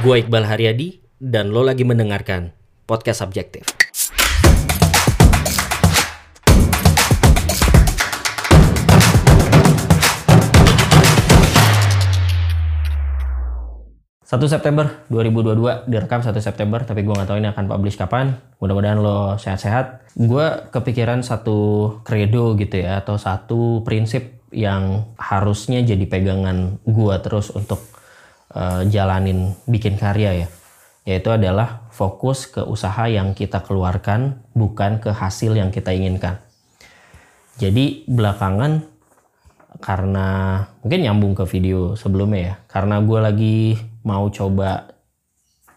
Gue Iqbal Haryadi dan lo lagi mendengarkan podcast subjektif. Satu September 2022 direkam 1 September tapi gue nggak tahu ini akan publish kapan. Mudah-mudahan lo sehat-sehat. Gue kepikiran satu credo gitu ya atau satu prinsip yang harusnya jadi pegangan gue terus untuk uh, jalanin bikin karya ya. Yaitu adalah fokus ke usaha yang kita keluarkan bukan ke hasil yang kita inginkan. Jadi belakangan karena mungkin nyambung ke video sebelumnya ya. Karena gue lagi mau coba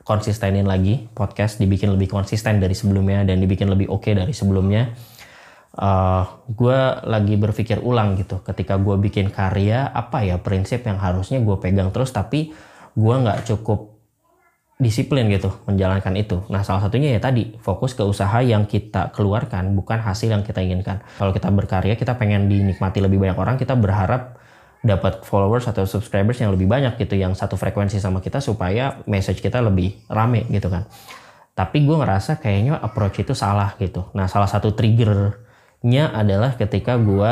konsistenin lagi podcast dibikin lebih konsisten dari sebelumnya dan dibikin lebih oke okay dari sebelumnya. Uh, gue lagi berpikir ulang gitu ketika gue bikin karya apa ya prinsip yang harusnya gue pegang terus tapi gue nggak cukup disiplin gitu menjalankan itu. Nah salah satunya ya tadi fokus ke usaha yang kita keluarkan bukan hasil yang kita inginkan. Kalau kita berkarya kita pengen dinikmati lebih banyak orang kita berharap dapat followers atau subscribers yang lebih banyak gitu yang satu frekuensi sama kita supaya message kita lebih rame gitu kan. Tapi gue ngerasa kayaknya approach itu salah gitu. Nah salah satu triggernya adalah ketika gue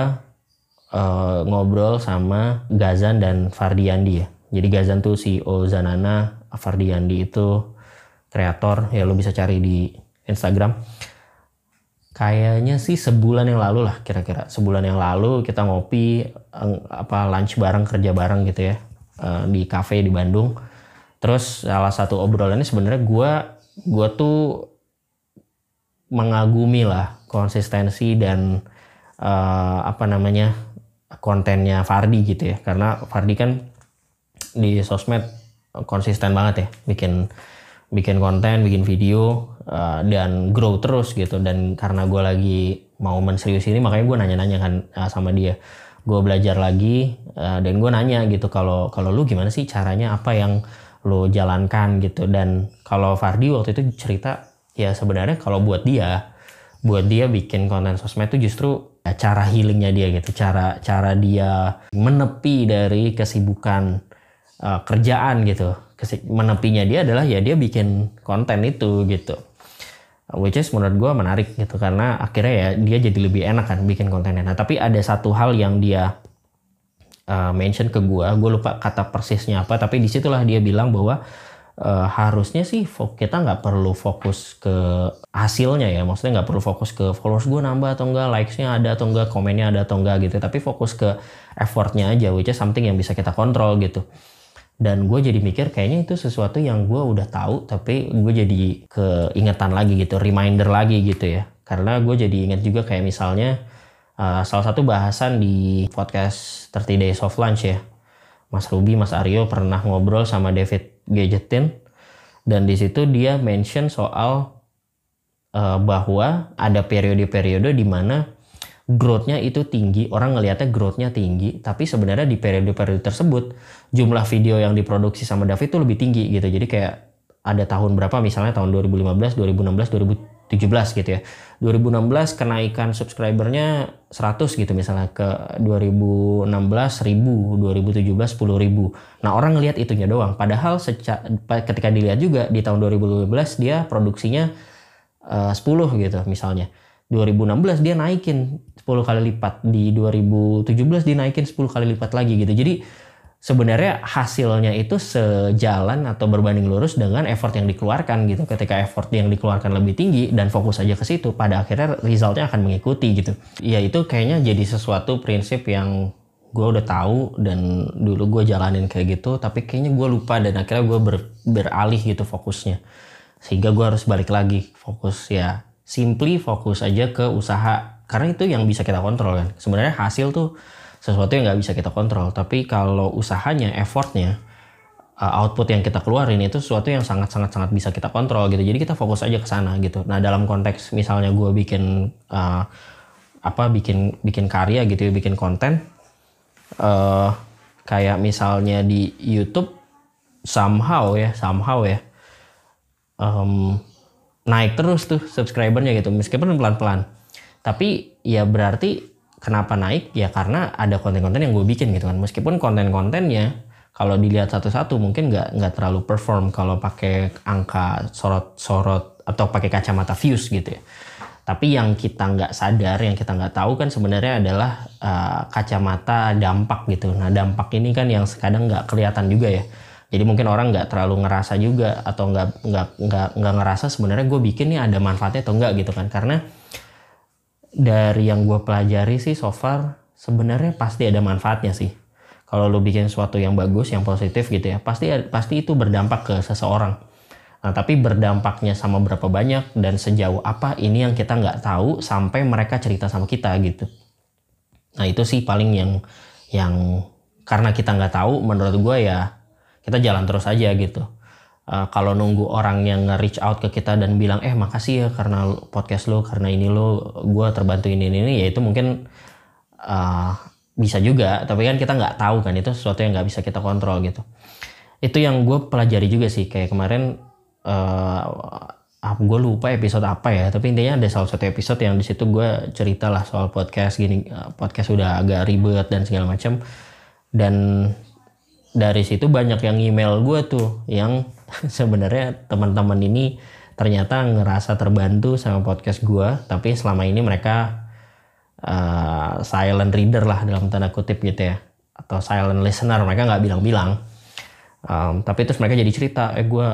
uh, ngobrol sama Gazan dan Fardiandi ya. Jadi Gazan tuh CEO Zanana, Fardiandi itu kreator ya lo bisa cari di Instagram. Kayaknya sih sebulan yang lalu lah kira-kira. Sebulan yang lalu kita ngopi apa lunch bareng kerja bareng gitu ya eh, di cafe di Bandung. Terus salah satu obrolannya sebenarnya gue gue tuh mengagumi lah konsistensi dan uh, apa namanya kontennya Fardi gitu ya. Karena Fardi kan di sosmed konsisten banget ya bikin bikin konten, bikin video uh, dan grow terus gitu. Dan karena gue lagi mau menserius ini makanya gue nanya-nanya kan uh, sama dia. Gue belajar lagi uh, dan gue nanya gitu kalau kalau lu gimana sih caranya? Apa yang lo jalankan? gitu. Dan kalau Fardi waktu itu cerita ya sebenarnya kalau buat dia buat dia bikin konten sosmed itu justru ya, cara healingnya dia gitu. Cara cara dia menepi dari kesibukan uh, kerjaan gitu. Menepinya dia adalah ya dia bikin konten itu gitu. Which is menurut gue menarik gitu karena akhirnya ya dia jadi lebih enak kan bikin kontennya. Nah tapi ada satu hal yang dia uh, mention ke gue gue lupa kata persisnya apa tapi di situlah dia bilang bahwa uh, harusnya sih kita nggak perlu fokus ke hasilnya ya. Maksudnya nggak perlu fokus ke followers gue nambah atau enggak likesnya ada atau enggak komennya ada atau enggak gitu. Tapi fokus ke effortnya aja which is something yang bisa kita kontrol gitu. Dan gue jadi mikir kayaknya itu sesuatu yang gue udah tahu tapi gue jadi keingetan lagi gitu reminder lagi gitu ya. Karena gue jadi inget juga kayak misalnya uh, salah satu bahasan di podcast 30 Days of Lunch ya. Mas Ruby, Mas Aryo pernah ngobrol sama David Gadgetin dan di situ dia mention soal uh, bahwa ada periode-periode di mana growth-nya itu tinggi, orang ngelihatnya growth-nya tinggi, tapi sebenarnya di periode-periode tersebut jumlah video yang diproduksi sama David itu lebih tinggi gitu. Jadi kayak ada tahun berapa misalnya tahun 2015, 2016, 2017 gitu ya. 2016 kenaikan subscribernya 100 gitu misalnya ke 2016 1000, 2017 10.000. Nah, orang ngelihat itunya doang. Padahal ketika dilihat juga di tahun 2015 dia produksinya uh, 10 gitu misalnya. 2016 dia naikin 10 kali lipat di 2017 dia naikin 10 kali lipat lagi gitu jadi sebenarnya hasilnya itu sejalan atau berbanding lurus dengan effort yang dikeluarkan gitu. Ketika effort yang dikeluarkan lebih tinggi dan fokus aja ke situ pada akhirnya resultnya akan mengikuti gitu. Ya itu kayaknya jadi sesuatu prinsip yang gue udah tahu dan dulu gue jalanin kayak gitu tapi kayaknya gue lupa dan akhirnya gue ber, beralih gitu fokusnya. Sehingga gue harus balik lagi fokus ya simply fokus aja ke usaha. Karena itu yang bisa kita kontrol kan. Sebenarnya hasil tuh sesuatu yang nggak bisa kita kontrol. Tapi kalau usahanya effortnya uh, output yang kita keluarin itu sesuatu yang sangat sangat sangat bisa kita kontrol gitu. Jadi kita fokus aja ke sana gitu. Nah dalam konteks misalnya gue bikin uh, apa bikin bikin karya gitu ya bikin konten uh, kayak misalnya di YouTube somehow ya somehow ya um, naik terus tuh subscribernya gitu. Meskipun pelan-pelan. Tapi ya berarti kenapa naik ya karena ada konten-konten yang gue bikin gitu kan meskipun konten-kontennya kalau dilihat satu-satu mungkin nggak nggak terlalu perform kalau pakai angka sorot-sorot atau pakai kacamata views gitu ya. Tapi yang kita nggak sadar, yang kita nggak tahu kan sebenarnya adalah uh, kacamata dampak gitu. Nah dampak ini kan yang kadang nggak kelihatan juga ya. Jadi mungkin orang nggak terlalu ngerasa juga atau nggak nggak nggak nggak ngerasa sebenarnya gue bikin nih ada manfaatnya atau enggak gitu kan. Karena dari yang gue pelajari sih so far sebenarnya pasti ada manfaatnya sih kalau lu bikin sesuatu yang bagus, yang positif gitu ya, pasti pasti itu berdampak ke seseorang. Nah, tapi berdampaknya sama berapa banyak dan sejauh apa ini yang kita nggak tahu sampai mereka cerita sama kita gitu. Nah itu sih paling yang yang karena kita nggak tahu, menurut gue ya kita jalan terus aja gitu. Uh, kalau nunggu orang yang nge-reach out ke kita dan bilang eh makasih ya karena podcast lo karena ini lo gue terbantu ini ini, ini ya itu mungkin uh, bisa juga. Tapi kan kita nggak tahu kan itu sesuatu yang nggak bisa kita kontrol gitu. Itu yang gue pelajari juga sih. Kayak kemarin uh, eh, gue lupa episode apa ya. Tapi intinya ada salah satu episode yang di situ gue cerita lah soal podcast gini podcast udah agak ribet dan segala macam dan dari situ banyak yang email gue tuh yang sebenarnya teman-teman ini ternyata ngerasa terbantu sama podcast gue tapi selama ini mereka uh, silent reader lah dalam tanda kutip gitu ya atau silent listener mereka nggak bilang-bilang. Um, tapi terus mereka jadi cerita eh gue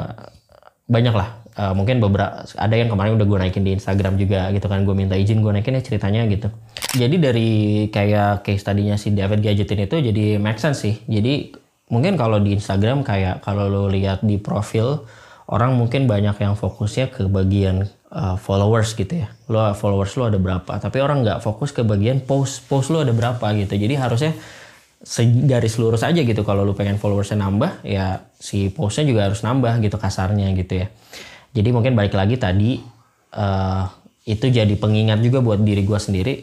banyak lah uh, mungkin beberapa ada yang kemarin udah gue naikin di Instagram juga gitu kan gue minta izin gue naikin ya ceritanya gitu. Jadi dari kayak case tadinya si David Gadgetin itu jadi make sense sih. Jadi mungkin kalau di Instagram kayak kalau lo lihat di profil orang mungkin banyak yang fokusnya ke bagian uh, followers gitu ya. Lo followers lo ada berapa? Tapi orang nggak fokus ke bagian post post lo ada berapa gitu. Jadi harusnya garis lurus aja gitu kalau lo pengen followersnya nambah ya si postnya juga harus nambah gitu kasarnya gitu ya. Jadi mungkin balik lagi tadi uh, itu jadi pengingat juga buat diri gue sendiri.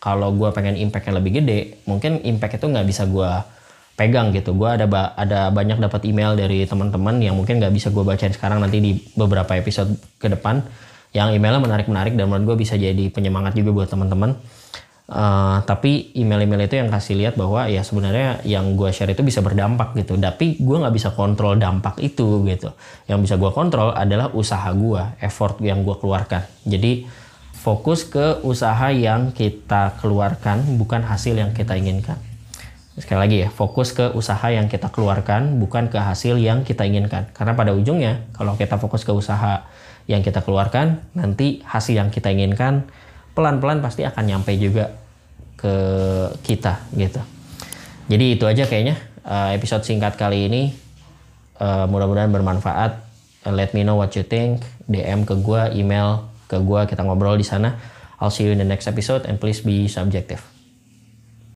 Kalau gue pengen impact yang lebih gede, mungkin impact itu nggak bisa gue pegang gitu. Gue ada ba ada banyak dapat email dari teman-teman yang mungkin nggak bisa gue bacain sekarang nanti di beberapa episode ke depan yang emailnya menarik-menarik dan menurut gue bisa jadi penyemangat juga buat teman-teman. Uh, tapi email-email itu yang kasih lihat bahwa ya sebenarnya yang gue share itu bisa berdampak gitu. Tapi gue nggak bisa kontrol dampak itu gitu. Yang bisa gue kontrol adalah usaha gue, effort yang gue keluarkan. Jadi fokus ke usaha yang kita keluarkan, bukan hasil yang kita inginkan. Sekali lagi ya, fokus ke usaha yang kita keluarkan, bukan ke hasil yang kita inginkan. Karena pada ujungnya, kalau kita fokus ke usaha yang kita keluarkan, nanti hasil yang kita inginkan pelan-pelan pasti akan nyampe juga ke kita gitu. Jadi itu aja kayaknya uh, episode singkat kali ini. Uh, mudah-mudahan bermanfaat. Uh, let me know what you think. DM ke gue, email ke gue, kita ngobrol di sana. I'll see you in the next episode and please be subjective.